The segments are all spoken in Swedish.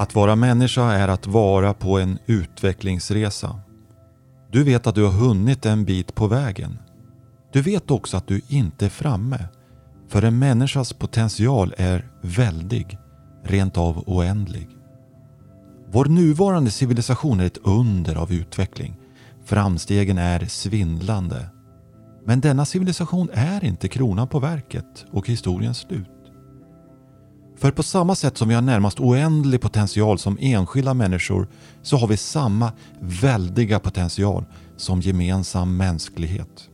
Att vara människa är att vara på en utvecklingsresa. Du vet att du har hunnit en bit på vägen. Du vet också att du inte är framme. För en människas potential är väldig, rent av oändlig. Vår nuvarande civilisation är ett under av utveckling. Framstegen är svindlande. Men denna civilisation är inte kronan på verket och historiens slut. För på samma sätt som vi har närmast oändlig potential som enskilda människor så har vi samma väldiga potential som gemensam mänsklighet.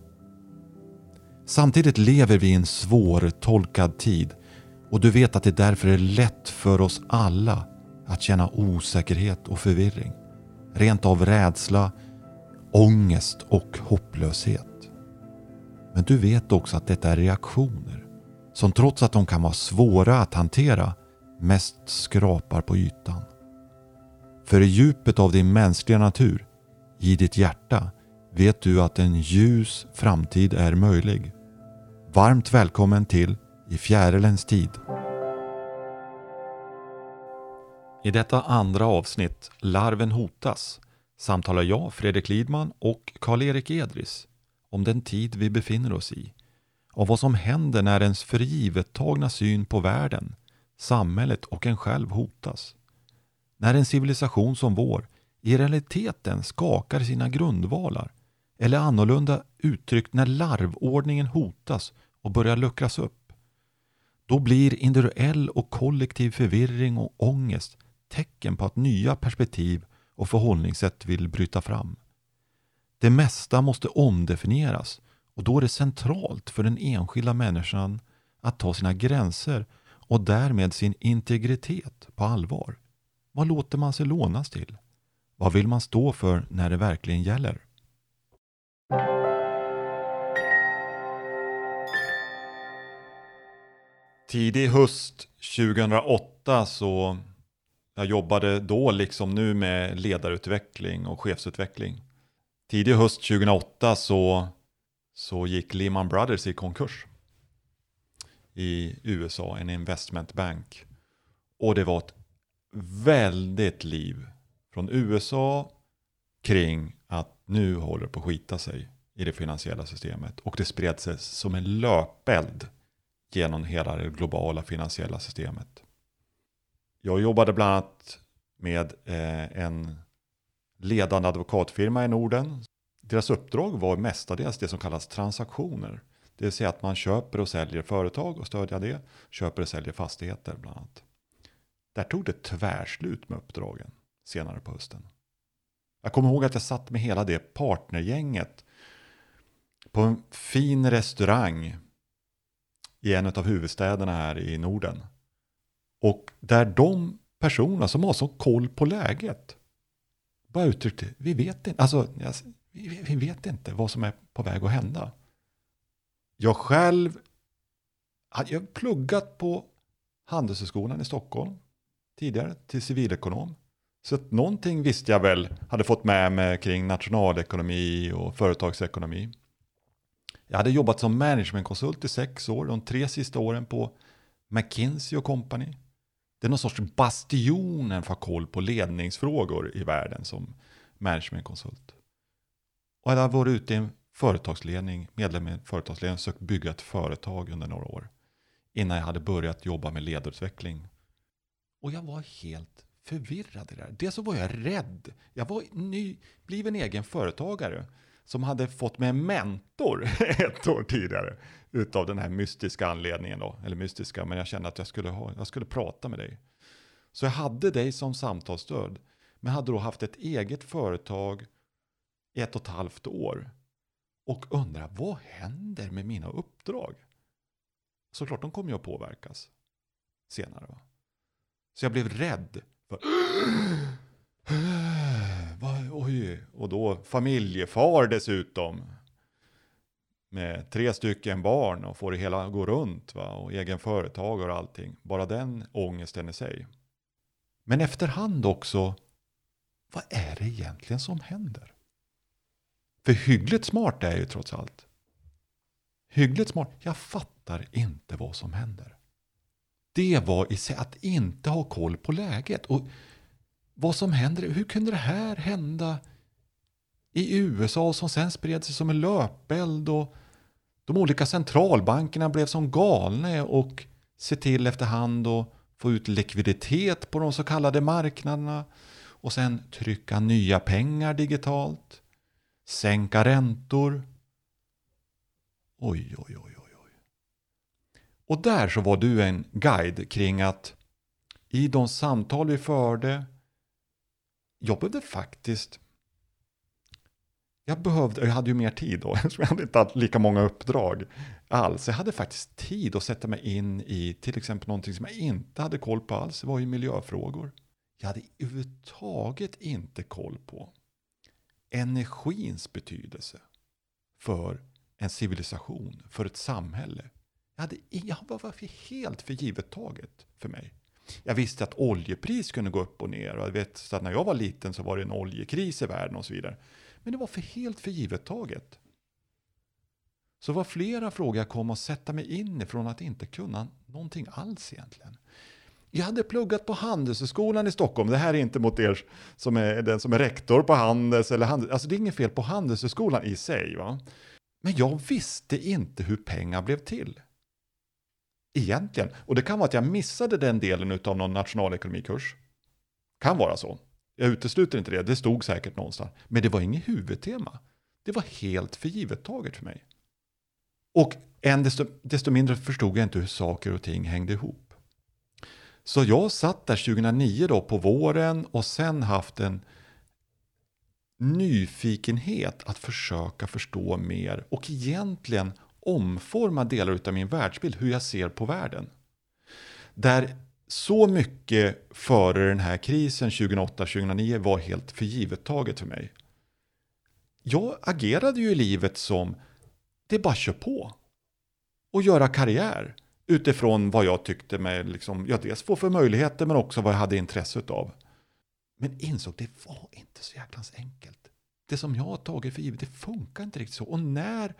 Samtidigt lever vi i en svårtolkad tid och du vet att det därför är lätt för oss alla att känna osäkerhet och förvirring. Rent av rädsla, ångest och hopplöshet. Men du vet också att detta är reaktioner som trots att de kan vara svåra att hantera mest skrapar på ytan. För i djupet av din mänskliga natur, i ditt hjärta, vet du att en ljus framtid är möjlig. Varmt välkommen till I fjärilens tid. I detta andra avsnitt, Larven hotas, samtalar jag, Fredrik Lidman och Karl-Erik Edris om den tid vi befinner oss i av vad som händer när ens förgivettagna syn på världen, samhället och en själv hotas. När en civilisation som vår i realiteten skakar sina grundvalar eller annorlunda uttryckt när larvordningen hotas och börjar luckras upp. Då blir individuell och kollektiv förvirring och ångest tecken på att nya perspektiv och förhållningssätt vill bryta fram. Det mesta måste omdefinieras och då är det centralt för den enskilda människan att ta sina gränser och därmed sin integritet på allvar. Vad låter man sig lånas till? Vad vill man stå för när det verkligen gäller? Tidig höst 2008 så jag jobbade då liksom nu med ledarutveckling och chefsutveckling. Tidig höst 2008 så så gick Lehman Brothers i konkurs i USA, en investmentbank. Och det var ett väldigt liv från USA kring att nu håller på att skita sig i det finansiella systemet. Och det spred sig som en löpeld genom hela det globala finansiella systemet. Jag jobbade bland annat med eh, en ledande advokatfirma i Norden deras uppdrag var mestadels det som kallas transaktioner. Det vill säga att man köper och säljer företag och stödjer det. Köper och säljer fastigheter bland annat. Där tog det tvärslut med uppdragen senare på hösten. Jag kommer ihåg att jag satt med hela det partnergänget på en fin restaurang i en av huvudstäderna här i Norden. Och där de personerna som har så koll på läget bara uttryckte, vi vet inte, alltså vi vet inte vad som är på väg att hända. Jag själv hade pluggat på Handelshögskolan i Stockholm tidigare till civilekonom. Så att någonting visste jag väl, hade fått med mig kring nationalekonomi och företagsekonomi. Jag hade jobbat som managementkonsult i sex år, de tre sista åren på McKinsey Company. Det är någon sorts bastionen för koll på ledningsfrågor i världen som managementkonsult. Och jag hade varit ute i en företagsledning, medlem i en företagsledning, och sökt bygga ett företag under några år. Innan jag hade börjat jobba med ledarutveckling. Och jag var helt förvirrad i det där. Dels så var jag rädd. Jag var nybliven egen företagare som hade fått mig en mentor ett år tidigare. Utav den här mystiska anledningen då. Eller mystiska, men jag kände att jag skulle, ha, jag skulle prata med dig. Så jag hade dig som samtalsstöd. Men hade då haft ett eget företag i ett och ett halvt år och undrar vad händer med mina uppdrag? Såklart, de kommer ju att påverkas senare. Va? Så jag blev rädd. För, Oj, och då familjefar dessutom. Med tre stycken barn och får det hela att gå runt. Va? Och egen företagare och allting. Bara den ångesten i sig. Men efterhand också, vad är det egentligen som händer? För hyggligt smart är jag ju trots allt. Hyggligt smart. Jag fattar inte vad som händer. Det var i sig att inte ha koll på läget. Och vad som händer. Hur kunde det här hända i USA som sen spred sig som en löpeld och de olika centralbankerna blev som galna och se till efterhand att få ut likviditet på de så kallade marknaderna och sen trycka nya pengar digitalt, sänka räntor. Oj, oj, oj, oj, oj. Och där så var du en guide kring att i de samtal vi förde, jag behövde faktiskt jag behövde, jag hade ju mer tid då, så jag hade inte haft lika många uppdrag alls. Jag hade faktiskt tid att sätta mig in i till exempel någonting som jag inte hade koll på alls, det var ju miljöfrågor. Jag hade överhuvudtaget inte koll på energins betydelse för en civilisation, för ett samhälle. Jag, hade, jag var helt för givet taget för mig. Jag visste att oljepris kunde gå upp och ner och jag vet att när jag var liten så var det en oljekris i världen och så vidare. Men det var för helt för givet taget. Så det var flera frågor jag kom att sätta mig in i från att inte kunna någonting alls egentligen. Jag hade pluggat på Handelshögskolan i Stockholm. Det här är inte mot er som är den som är rektor på Handels. Eller handels, alltså det är inget fel på Handelshögskolan i sig. Va? Men jag visste inte hur pengar blev till. Egentligen. Och det kan vara att jag missade den delen av någon nationalekonomikurs. Kan vara så. Jag utesluter inte det, det stod säkert någonstans. Men det var inget huvudtema. Det var helt för givet taget för mig. Och än desto, desto mindre förstod jag inte hur saker och ting hängde ihop. Så jag satt där 2009 då på våren och sen haft en nyfikenhet att försöka förstå mer och egentligen omforma delar av min världsbild, hur jag ser på världen. Där så mycket före den här krisen 2008-2009 var helt förgivettaget för mig. Jag agerade ju i livet som det bara kör på och göra karriär utifrån vad jag tyckte mig liksom, ja, dels få för möjligheter men också vad jag hade intresse av. Men insåg det var inte så jäkla enkelt. Det som jag har tagit för givet, det funkar inte riktigt så. Och när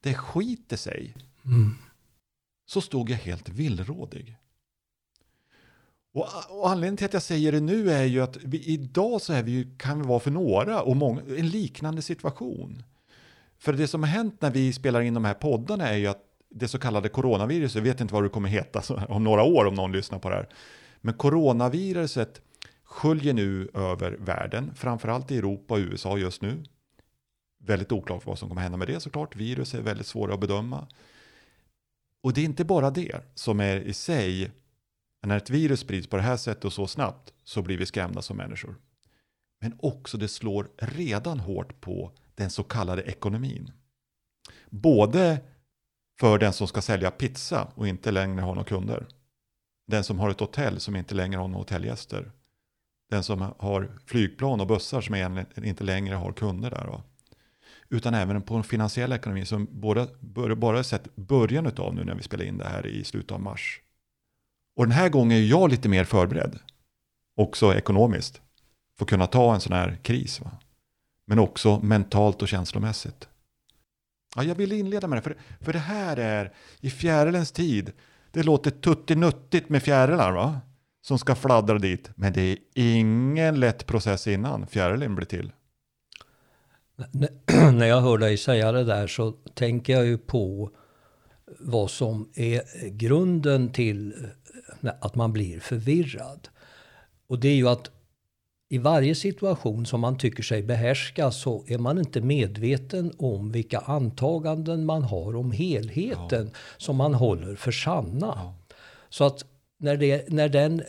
det skiter sig mm. så stod jag helt villrådig. Och, och, anledningen till att jag säger det nu är ju att vi, idag så är vi ju, kan vi vara för några och många, en liknande situation. För det som har hänt när vi spelar in de här poddarna är ju att det så kallade coronaviruset, jag vet inte vad det kommer heta om några år om någon lyssnar på det här, men coronaviruset sköljer nu över världen, framförallt i Europa och USA just nu. Väldigt oklart vad som kommer hända med det såklart, virus är väldigt svåra att bedöma. Och det är inte bara det som är i sig när ett virus sprids på det här sättet och så snabbt så blir vi skrämda som människor. Men också det slår redan hårt på den så kallade ekonomin. Både för den som ska sälja pizza och inte längre har några kunder. Den som har ett hotell som inte längre har några hotellgäster. Den som har flygplan och bussar som inte längre har kunder där. Va? Utan även på den finansiella ekonomin som bara, bara sett början av nu när vi spelar in det här i slutet av mars. Och den här gången är jag lite mer förberedd. Också ekonomiskt. För att kunna ta en sån här kris. Va? Men också mentalt och känslomässigt. Ja, jag vill inleda med det, för, för det här är i fjärilens tid. Det låter tuttinuttigt med fjärilar va? Som ska fladdra dit. Men det är ingen lätt process innan fjärilen blir till. När jag hör dig säga det där så tänker jag ju på vad som är grunden till eh, att man blir förvirrad. Och det är ju att i varje situation som man tycker sig behärska så är man inte medveten om vilka antaganden man har om helheten ja. som man håller för sanna. Ja. Så att när, det, när den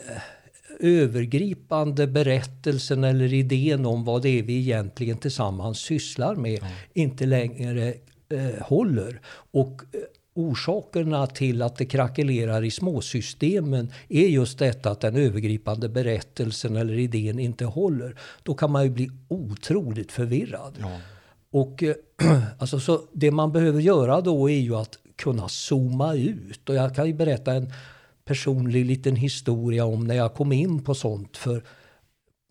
övergripande berättelsen eller idén om vad det är vi egentligen tillsammans sysslar med ja. inte längre eh, håller och eh, orsakerna till att det krackelerar i småsystemen är just detta att den övergripande berättelsen eller idén inte håller. Då kan man ju bli otroligt förvirrad. Ja. Och eh, alltså, så det man behöver göra då är ju att kunna zooma ut. Och jag kan ju berätta en personlig liten historia om när jag kom in på sånt för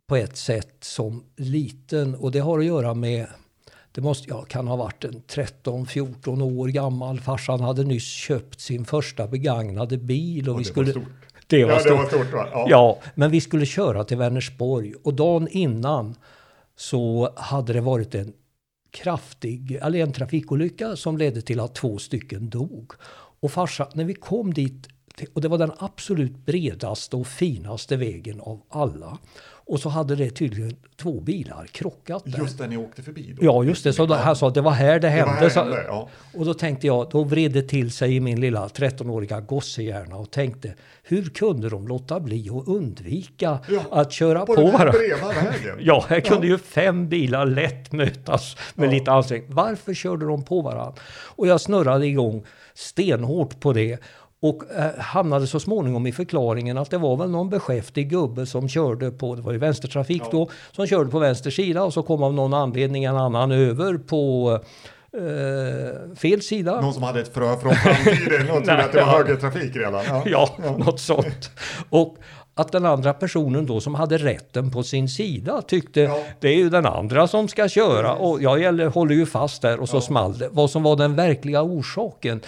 på ett sätt som liten. Och det har att göra med det måste, jag kan ha varit en 13-14 år gammal. Farsan hade nyss köpt sin första begagnade bil. Och, och vi skulle, Det var ja, det stort. var stort va? Ja. Ja, men vi skulle köra till Vänersborg och dagen innan så hade det varit en kraftig, eller en trafikolycka som ledde till att två stycken dog. Och farsa, när vi kom dit, och det var den absolut bredaste och finaste vägen av alla. Och så hade det tydligen två bilar krockat där. Just där ni åkte förbi då? Ja, just det. Så han sa att det var här det Det hände. var här så, hände, ja. och då tänkte jag, då vred det till sig i min lilla 13-åriga gossehjärna och tänkte, hur kunde de låta bli att undvika Ja, att köra på, På varandra? Ja, här kunde ju fem bilar lätt mötas med Ja. lite ansträngning. Varför körde de på varandra? Och jag snurrade igång stenhårt på det och eh, hamnade så småningom i förklaringen att det var väl någon beskäftig gubbe som körde på, det var ju vänstertrafik Ja. då, som körde på vänster sida och så kom av någon anledning en annan över på eh, fel sida. Någon som hade ett frö från framtiden och trodde att det var ja. högertrafik redan? Ja. Ja, något sånt. Och att den andra personen då som hade rätten på sin sida tyckte Ja. det är ju den andra som ska köra och jag gäller, håller ju fast där och så Ja. small det. Vad som var den verkliga orsaken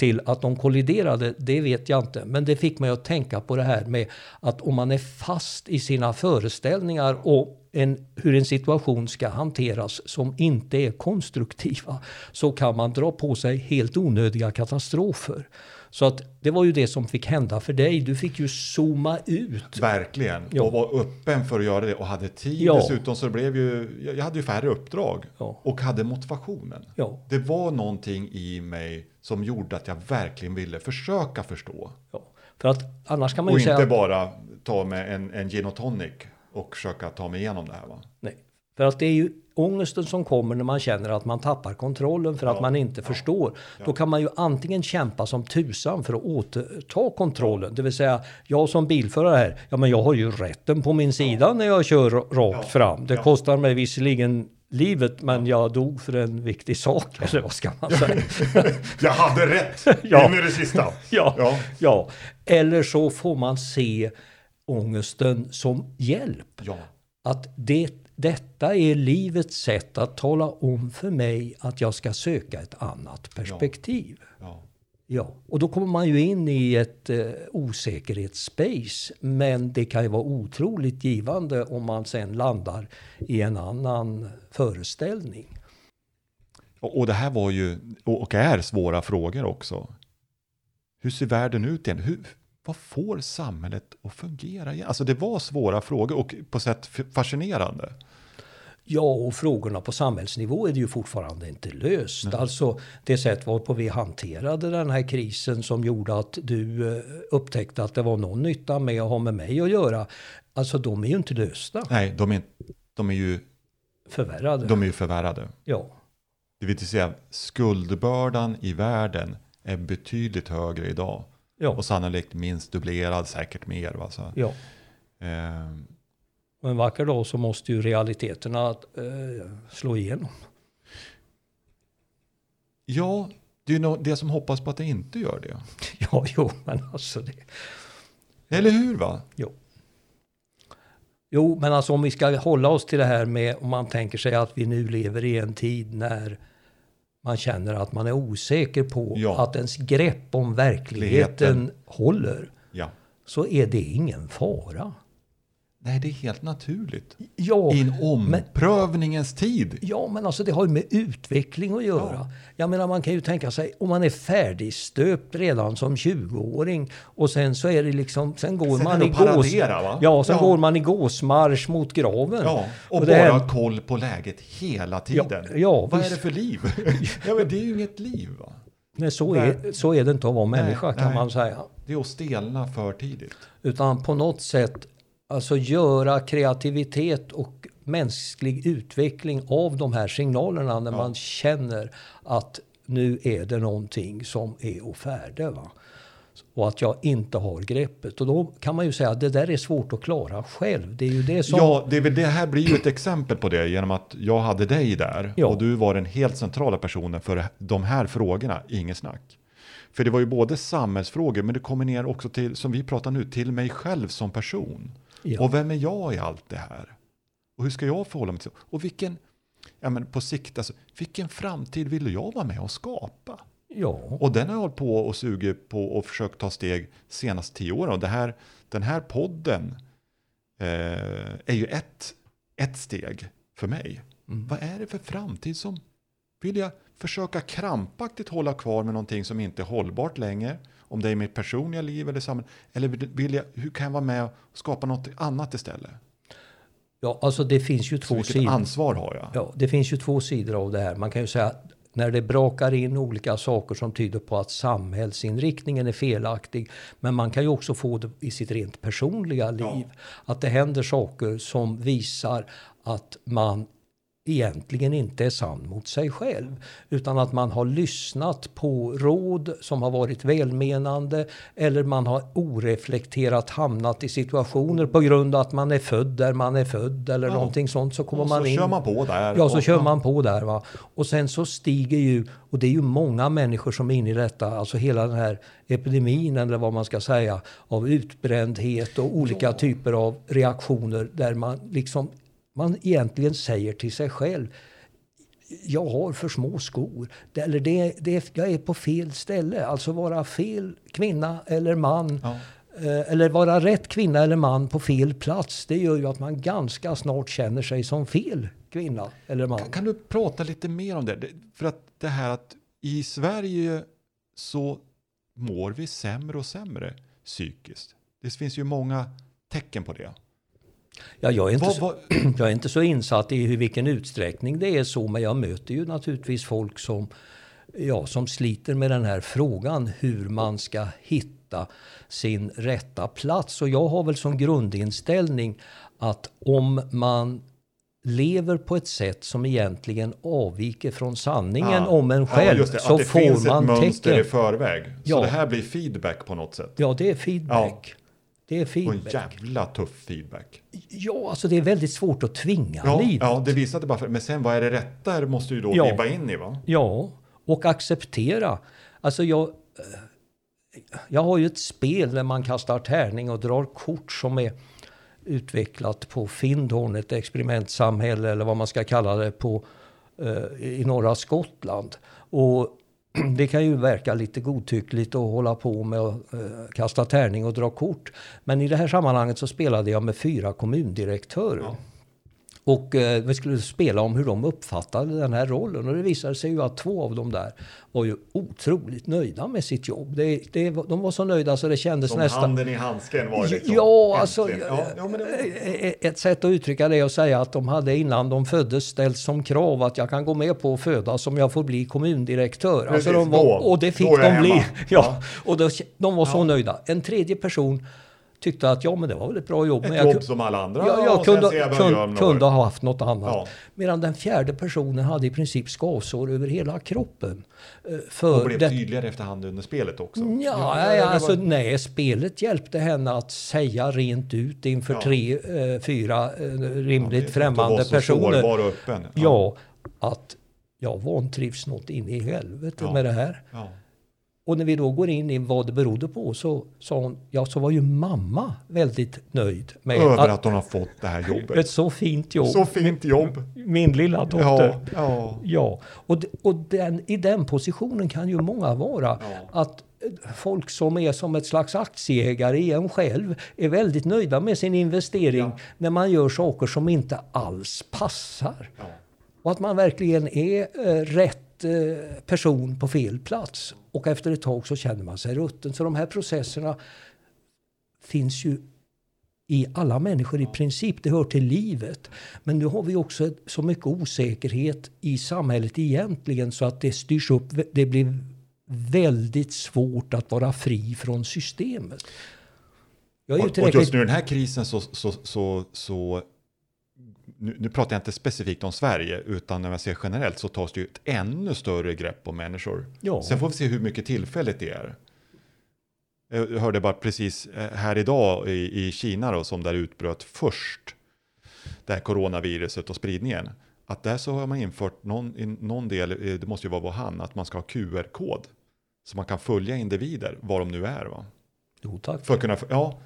till att de kolliderade, det vet jag inte. Men det fick mig att tänka på det här med att om man är fast i sina föreställningar och en, hur en situation ska hanteras som inte är konstruktiva så kan man dra på sig helt onödiga katastrofer. Så att det var ju det som fick hända för dig. Du fick ju zooma ut. Verkligen, Ja. och var öppen för att göra det och hade tid Ja. dessutom så det blev ju, jag- hade ju färre uppdrag Ja. och hade motivationen. Ja, Det var någonting i mig som gjorde att jag verkligen ville försöka förstå. ja. För att annars kan man Och ju säga... inte bara ta med en, en gin och tonic och försöka ta mig igenom det här. Va? Nej. För att det är ju ångesten som kommer när man känner att man tappar kontrollen för att Ja, man inte ja, förstår. Då kan man ju antingen kämpa som tusan för att återta kontrollen. Det vill säga, jag som bilförare här, ja men jag har ju rätten på min sida när jag kör rakt Ja, fram. Det ja. kostar mig visserligen livet men jag dog för en viktig sak. Eller vad ska man säga? Jag hade rätt Ja. in i det sista. ja, Ja. ja. Eller så får man se ångesten som hjälp. Ja. Att det, detta är livets sätt att tala om för mig att jag ska söka ett annat perspektiv. Ja. Ja, och då kommer man ju in i ett eh, osäkerhetsspace. Men det kan ju vara otroligt givande om man sen landar i en annan föreställning. Och, och det här var ju, och, är svåra frågor också. Hur ser världen ut igen? Hur, vad får samhället att fungera igen? Alltså det var svåra frågor och på sätt fascinerande. Ja, och frågorna på samhällsnivå är det ju fortfarande inte löst. Alltså det sätt varpå vi hanterade den här krisen som gjorde att du eh, upptäckte att det var någon nytta med att ha med mig att göra. Alltså de är ju inte lösta, Nej, de är, de är, ju, förvärrade. de är ju förvärrade. Ja, Det vill säga skuldbördan i världen är betydligt högre idag. Ja, Och sannolikt minst dubblerad, säkert mer. Va? Så, ja. eh, Och en vacker dag så måste ju realiteterna eh, slå igenom. ja, det är ju det som hoppas på att det inte gör det. Ja, jo, men alltså det. Eller hur? va? Jo. Jo, men alltså om vi ska hålla oss till det här med om man tänker sig att vi nu lever i en tid när man känner att man är osäker på Ja. att ens grepp om verkligheten Verkligheten. håller. Ja. Så är det ingen fara. Nej, det är helt naturligt. Ja, I en omprövningens tid. ja, men alltså det har ju med utveckling att göra. Ja. Jag menar man kan ju tänka sig om man är färdigstöpt redan som 20-åring och sen så är det liksom, sen går Sen man i gås... paradera, va? Ja, sen Ja. går man i gåsmarsch mot graven. Ja, och, Och bara här- ha koll på läget hela tiden. ja, Vad visst. är det för liv? ja, men det är ju inget liv. Va? Nej, så är, så är det inte att vara människa Nej, kan nej. man säga. Det är att stelna för tidigt. Utan på något sätt alltså göra kreativitet och mänsklig utveckling av de här signalerna när Ja. man känner att nu är det någonting som är å färde. Va? Och att jag inte har greppet. Och då kan man ju säga att det där är svårt att klara själv. Det är ju det som... Ja, det, väl- det här blir ju ett exempel på det genom att jag hade dig där Ja. och du var den helt centrala personen för de här frågorna, inget snack. För det var ju både samhällsfrågor men det kommer ner också till, som vi pratar nu, till mig själv som person. Ja. Och vem är jag i allt det här? Och hur ska jag förhålla mig till Och vilken, ja men på sikt, alltså, vilken framtid vill jag vara med och skapa? Ja, Och den har jag hållit på och sugit på och försökt ta steg senast tio år. Och det här, den här podden eh, är ju ett, ett steg för mig. Mm. Vad är det för framtid som vill jag försöka krampaktigt hålla kvar med någonting som inte är hållbart längre? Om det är i mitt personliga liv eller samhället. Eller vill jag, hur kan jag vara med och skapa något annat istället? ja alltså det finns ju Så två vilket sidor. ansvar har jag? Ja, det finns ju två sidor av det här. Man kan ju säga att när det brakar in olika saker som tyder på att samhällsinriktningen är felaktig. Men man kan ju också få det i sitt rent personliga liv. Att det händer saker som visar att man egentligen inte är sann mot sig själv. Utan att man har lyssnat på råd som har varit välmenande eller man har oreflekterat hamnat i situationer på grund av att man är född där man är född eller Ja. någonting sånt. Så kommer Och man så in. kör man på där. Ja, så och, kör man på där. Va? Och sen så stiger ju, och det är ju många människor som är inne i detta, alltså hela den här epidemin eller vad man ska säga, av utbrändhet och olika typer av reaktioner där man liksom, man egentligen säger till sig själv jag har för små skor. Det- Eller det, det, jag är på fel ställe. Alltså vara fel kvinna eller man. Ja. Eh, Eller vara rätt kvinna eller man på fel plats. Det gör ju att man ganska snart känner sig som fel kvinna eller man. Kan du prata lite mer om? Det- För att det här att i Sverige så mår vi sämre och sämre psykiskt. Det finns ju många tecken på det. Ja, jag, är inte Vad, så, vad, jag är inte så insatt i hur, vilken utsträckning det är så, men jag möter ju naturligtvis folk som, ja, som sliter med den här frågan hur man ska hitta sin rätta plats. Och jag har väl som grundinställning att om man lever på ett sätt som egentligen avviker från sanningen Ja. om en själv just det, så att det får finns man ett mönster i tecken. förväg. Så Ja. det här blir feedback på något sätt. Ja, det är feedback. Det är Och en feedback. jävla tuff feedback. Ja, alltså det är väldigt svårt att tvinga Ja, livet. ja det visade bara för, Men sen vad är det rätta måste ju då Ja. vibba in i va? Ja, och acceptera. Alltså jag, eh, jag har ju ett spel där man kastar tärning och drar kort som är utvecklat på Findhorn, ett experimentsamhälle eller vad man ska kalla det på, eh, i norra Skottland. Och det kan ju verka lite godtyckligt att hålla på med att eh, kasta tärning och dra kort. Men i det här sammanhanget så spelade jag med fyra kommundirektörer. Ja. Och eh, vi skulle spela om hur de uppfattade den här rollen. Och det visade sig ju att två av dem där var ju otroligt nöjda med sitt jobb. Det, det, var- de var så nöjda så det kändes Som nästan... handen i handsken var det liksom. Ja, alltså. Ja, ja, men det var... eh, ett sätt att uttrycka det är att säga att de hade innan de föddes ställt som krav att jag kan gå med på att födas om jag får bli kommundirektör. Precis, alltså de var, och det fick de bli. Ja, och då, de var så nöjda. En tredje person tyckte att ja, men det var väl ett bra jobb. Ett men jag, jobb som alla andra. Ja, jag och sen kunde, jag jag kunde, ha haft något annat. Ja. Medan den fjärde personen hade i princip skavsår över hela kroppen. eh, Och För blev det, tydligare efterhand under spelet också. Ja, ja, ja, alltså, var- nej, spelet hjälpte henne att säga rent ut inför Ja. tre, eh, fyra eh, rimligt Ja, främmande så personer. och öppen. Ja, att jag vantrivs något in i helvete Ja. med det här. Ja. Och när vi då går in i vad det berodde på så sa hon, ja så var ju mamma väldigt nöjd med Över att, att hon har fått det här jobbet. ett så fint jobb. Så fint jobb. Min lilla dotter. Ja, ja. Ja, och, och den, i den positionen kan ju många vara. Ja. Att eh, folk som är som ett slags aktieägare i en själv är väldigt nöjda med sin investering Ja. när man gör saker som inte alls passar. Ja. Och att man verkligen är eh, rätt person på fel plats. Och efter ett tag så känner man sig rutten. Så de här processerna finns ju i alla människor i princip. Det hör till livet. Men nu har vi också så mycket osäkerhet i samhället egentligen så att det styrs upp. Det blir väldigt svårt att vara fri från systemet. Jag är Och, och just nu den här krisen så, så, så, så nu, nu pratar jag inte specifikt om Sverige, utan när man ser generellt så tas det ju ett ännu större grepp om människor. Ja. Sen får vi se hur mycket tillfälligt det är. Jag hörde bara precis eh, här idag i, i Kina då, som där utbröt först det här coronaviruset och spridningen. Att där så har man infört någon, i någon del, eh, det måste ju vara Wuhan, att man ska ha QR-kod. Så man kan följa individer, var de nu är. Va? Jo, tack. För att kunna, ja,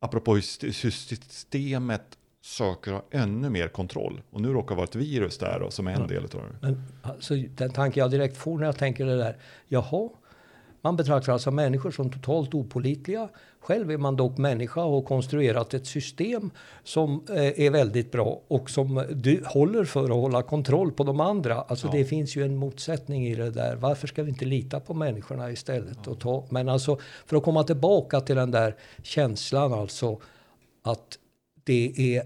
apropå hur systemet söker ha ännu mer kontroll. Och nu råkar vara ett virus där då, som är en Ja. del av det. Men alltså, den tanke jag direkt får när jag tänker det där. Jaha, man betraktar alltså människor som totalt opolitliga. Själv är man dock människa och har konstruerat ett system som eh, är väldigt bra och som du håller för att hålla kontroll på de andra. Alltså Ja. det finns ju en motsättning i det där. Varför ska vi inte lita på människorna istället? Och ta, men alltså för att komma tillbaka till den där känslan alltså att det är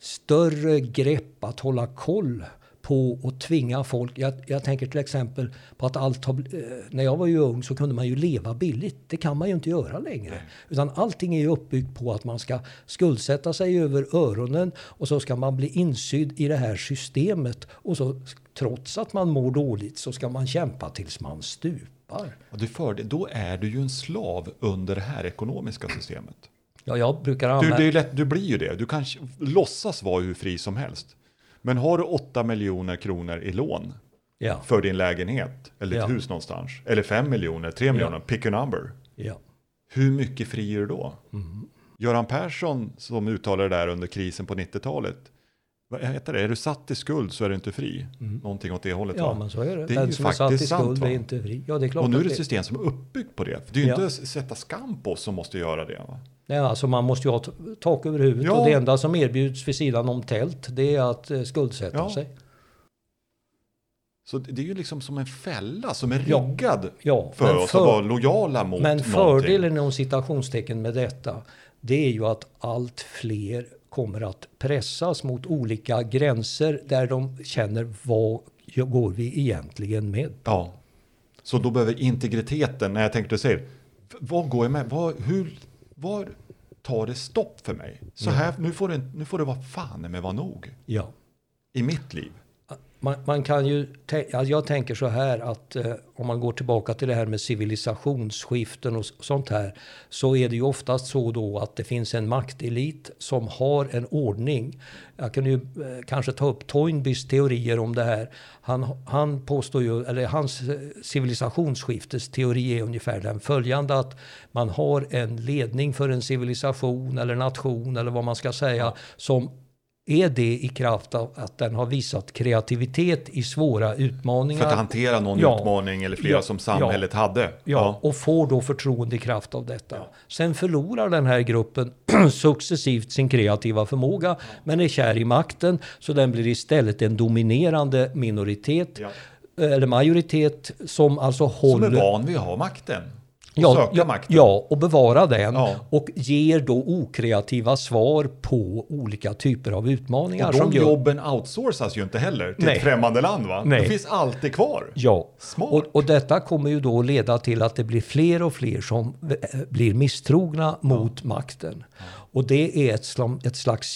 större grepp att hålla koll på och tvinga folk. Jag, jag tänker till exempel på att allt har, eh, när jag var ju ung så kunde man ju leva billigt. Det kan man ju inte göra längre. Utan allting är ju uppbyggt på att man ska skuldsätta sig över öronen och så ska man bli insydd i det här systemet. Och så trots att man mår dåligt så ska man kämpa tills man stupar. Och du för då är du ju en slav under det här ekonomiska systemet. Ja, jag brukar Du, använda... det är lätt, du blir ju det. Du kan låtsas vara hur fri som helst. Men har du 8 miljoner kronor i lån Ja, för din lägenhet eller ett Ja. hus någonstans, eller 5 miljoner, 3 miljoner, pick a number. ja. Hur mycket fri är du då? Mm. Göran Persson som uttalade det där under krisen på 90-talet. Vad heter det? Är du satt i skuld så är du inte fri. Någonting åt det hållet Mm. Ja, va? men så är det. Det är Den som är satt i sant, skuld va? är inte fri. Ja, det är klart Och nu är det ett system som är uppbyggt på det. För det är ju Ja. inte sätta skam på oss som måste göra det. Va? Alltså man måste ju ha tak över huvudet Ja. och det enda som erbjuds vid sidan om tält det är att eh, skuldsätta Ja. sig. Så det är ju liksom som en fälla som är riggad Ja, för oss för- att vara lojala mot Men någonting. fördelen inom citationstecken med detta det är ju att allt fler kommer att pressas mot olika gränser där de känner vad går vi egentligen med? Ja. Så då behöver integriteten, när jag tänkte säga, vad går jag med? Vad, hur, var tar det stopp för mig? Så här, nu får det, nu får det vara fan med vara nog Ja. i mitt liv. Man, man kan ju, ja, jag tänker så här att eh, om man går tillbaka till det här med civilisationsskiften och sånt här så är det ju oftast så då att det finns en maktelit som har en ordning. Jag kan ju eh, kanske ta upp Toynbys teorier om det här. Han, han påstår ju, eller hans eh, civilisationsskiftes teori är ungefär den följande att man har en ledning för en civilisation eller nation eller vad man ska säga som är det i kraft av att den har visat kreativitet i svåra utmaningar. För att hantera någon Ja. utmaning eller flera Ja. som samhället hade. Ja, och får då förtroende i kraft av detta. Sen förlorar den här gruppen successivt sin kreativa förmåga, men är kär i makten, så den blir istället en dominerande minoritet, Ja. eller majoritet, som alltså Som håller... är van vid att ha makten. Och Ja, söka makten. ja, och bevara den. Ja. Och ger då okreativa svar på olika typer av utmaningar. Och de som gör, jobben outsourcas ju inte heller till Nej. ett främmande land va? Nej. De finns alltid kvar. Ja, Smart. och, och detta kommer ju då leda till att det blir fler och fler som eh, blir misstrogna mot makten. Och det är ett, slam, ett slags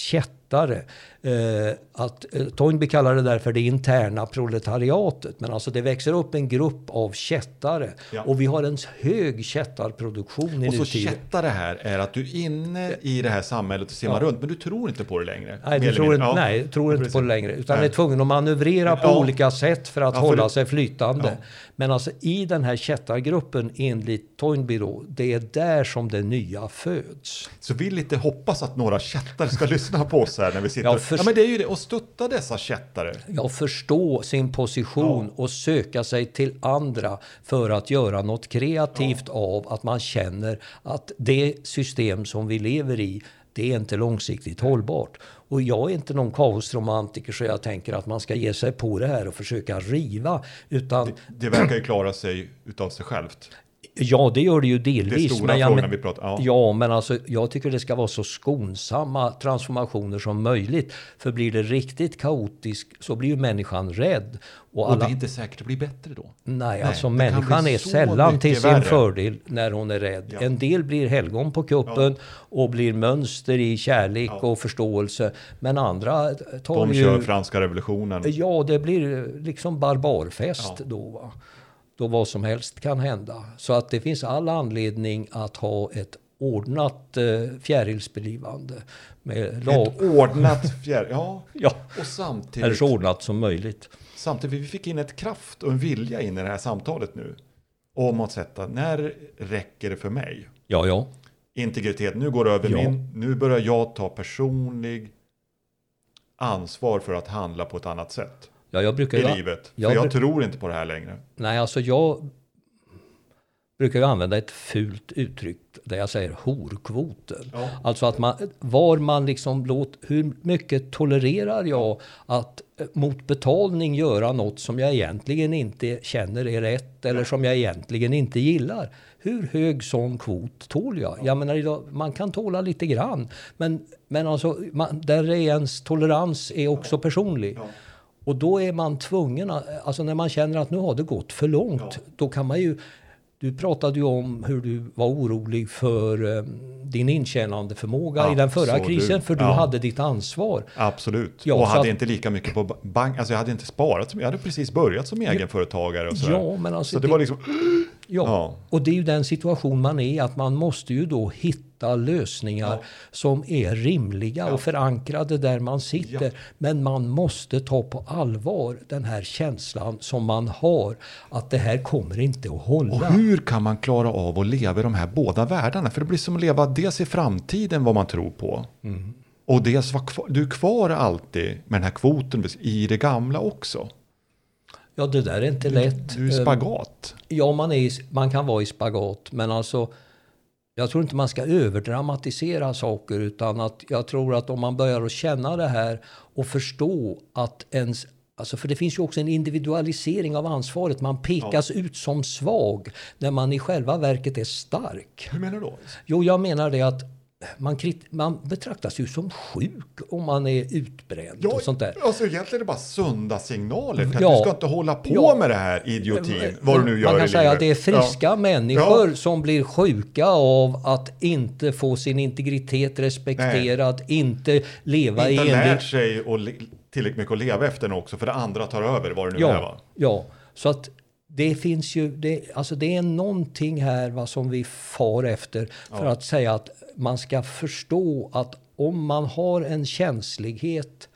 kättare. Eh, att, eh, Toynbee kallar det därför det interna proletariatet. Men alltså det växer upp en grupp av kättare. Ja. Och vi har en hög kättarproduktion i Och så nutid. kättar det här är att du är inne i det här samhället och simmar runt, men du tror inte på det längre. Nej, du tror, inte, Ja. nej, tror inte på det längre. Utan Nej. är tvungen att manövrera på Ja. olika sätt för att Ja, för hålla det- sig flytande. Ja. Men alltså i den här kättargruppen enligt Toynbee då, det är där som det nya föds. Så vi lite hoppas att några kättare ska lyssna på oss här när vi sitter. Ja, Ja, men det är ju det, och stötta dessa kättare. Ja, förstå sin position och söka sig till andra för att göra något kreativt av att man känner att det system som vi lever i, det är inte långsiktigt hållbart. Och jag är inte någon kaosromantiker så jag tänker att man ska ge sig på det här och försöka riva. Utan Det verkar ju klara sig utav sig självt. Ja, det gör det ju Det är delvis. stora men jag frågorna men- vi pratar ja. Ja, men alltså, jag tycker det ska vara så skonsamma transformationer som möjligt. För blir det riktigt kaotiskt så blir ju människan rädd. Och Och det alla, är inte säkert det blir bättre då. nej, Nej, alltså det kan människan bli är sällan till sin värre. fördel när hon är rädd. Ja. En del blir helgon på kuppen och blir mönster i kärlek Ja. och förståelse. Men andra tar De ju... kör franska revolutionen. Ja, det blir liksom barbarfest Ja. då. Va? Då vad som helst kan hända. Så att det finns all anledning att ha ett ordnat eh, fjärilsbelivande. Med lag. Ett ordnat fjärr... Ja, Ja, och eller samtidigt, så ordnat som möjligt. samtidigt, vi fick in ett kraft och en vilja in i det här samtalet nu. Om att sätta, när räcker det för mig? Ja, ja. Integritet, nu går det över Ja. min, nu börjar jag ta personlig ansvar för att handla på ett annat sätt Ja, jag brukar i ju, livet. jag för jag tror inte på det här längre. Nej, alltså jag brukar ju använda ett fult uttryck där jag säger horkvoten. Ja. Alltså att man, var man liksom låt, hur mycket tolererar jag att eh, mot betalning göra något som jag egentligen inte känner är rätt eller som jag egentligen inte gillar. Hur hög sån kvot tål jag? Jag menar, idag, man kan tåla lite grann, men, men alltså, man, där är ens tolerans är också personlig. Och då är man tvungen, alltså när man känner att nu har det gått för långt, då kan man ju du pratade ju om hur du var orolig för eh, din intjänande förmåga Ja, i den förra krisen, för du Ja. hade ditt ansvar. Absolut. Ja, och hade att- inte lika mycket på bank. Alltså jag hade inte sparat. Jag hade precis börjat som egenföretagare och sådär. Ja, men alltså så det, det- var liksom... Ja. Ja. och det är ju den situation man är i, att man måste ju då hitta lösningar Ja. som är rimliga Ja. och förankrade där man sitter. Men man måste ta på allvar den här känslan som man har, att det här kommer inte att hålla. Och hur kan man klara av att leva i de här båda världarna? För det blir som att leva dels i framtiden vad man tror på. Mm. Och dels vara kvar, du är kvar alltid med den här kvoten i det gamla också. Ja, det där är inte lätt. Du är i Eh, spagat. Ja, man, är, man kan vara i spagat, men alltså jag tror inte man ska överdramatisera saker utan att jag tror att om man börjar att känna det här och förstå att ens Alltså för det finns ju också en individualisering av ansvaret. Man pekas ut som svag när man i själva verket är stark. Hur menar du då? Jo, jag menar det att man, man betraktas ju som sjuk om man är utbränd och sånt där. Alltså egentligen är det bara sunda signaler. Ja. du ska inte hålla på Ja. med det här idiotin. Vad du nu gör Man kan i säga livet. att det är friska Ja. människor Ja. som blir sjuka av att inte få sin integritet respekterad, inte leva Inte i lärt enlighet... sig och tillräckligt mycket att leva efter den också. För det andra tar över vad det nu är. Ja, Va? ja, så att det finns ju, det, alltså det är någonting här va, som vi far efter för att säga att man ska förstå att om man har en känslighet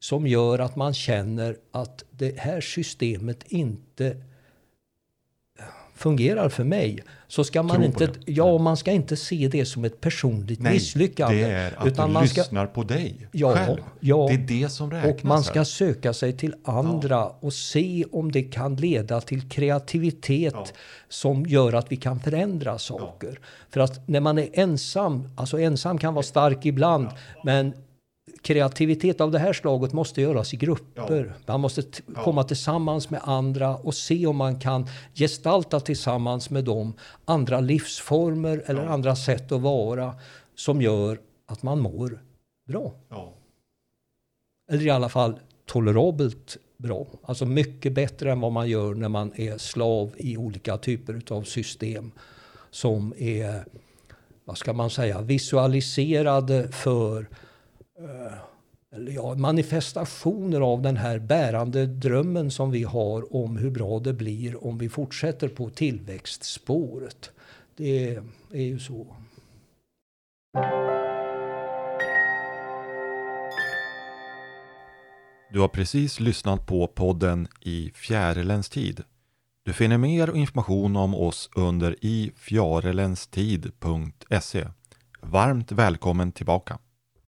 som gör att man känner att det här systemet inte fungerar för mig så ska man Tro inte, ja, man ska inte se det som ett personligt Nej, misslyckande. det är att utan du man ska, lyssnar på dig Ja, själv. ja. Det är det som räknas. och man ska här. söka sig till andra och se om det kan leda till kreativitet Ja. som gör att vi kan förändra saker. För att när man är ensam, alltså ensam kan vara stark ibland, men kreativitet av det här slaget måste göras i grupper. Man måste t- komma tillsammans med andra och se om man kan gestalta tillsammans med dem andra livsformer eller andra sätt att vara som gör att man mår bra. Ja. Eller i alla fall tolerabelt bra. Alltså mycket bättre än vad man gör när man är slav i olika typer av system som är, vad ska man säga, visualiserade för Eh, eller ja, manifestationer av den här bärande drömmen som vi har om hur bra det blir om vi fortsätter på tillväxtspåret. Det är ju så. Du har precis lyssnat på podden I fjärilens tid. Du finner mer information om oss under ifjarelenstid.se. Varmt välkommen tillbaka!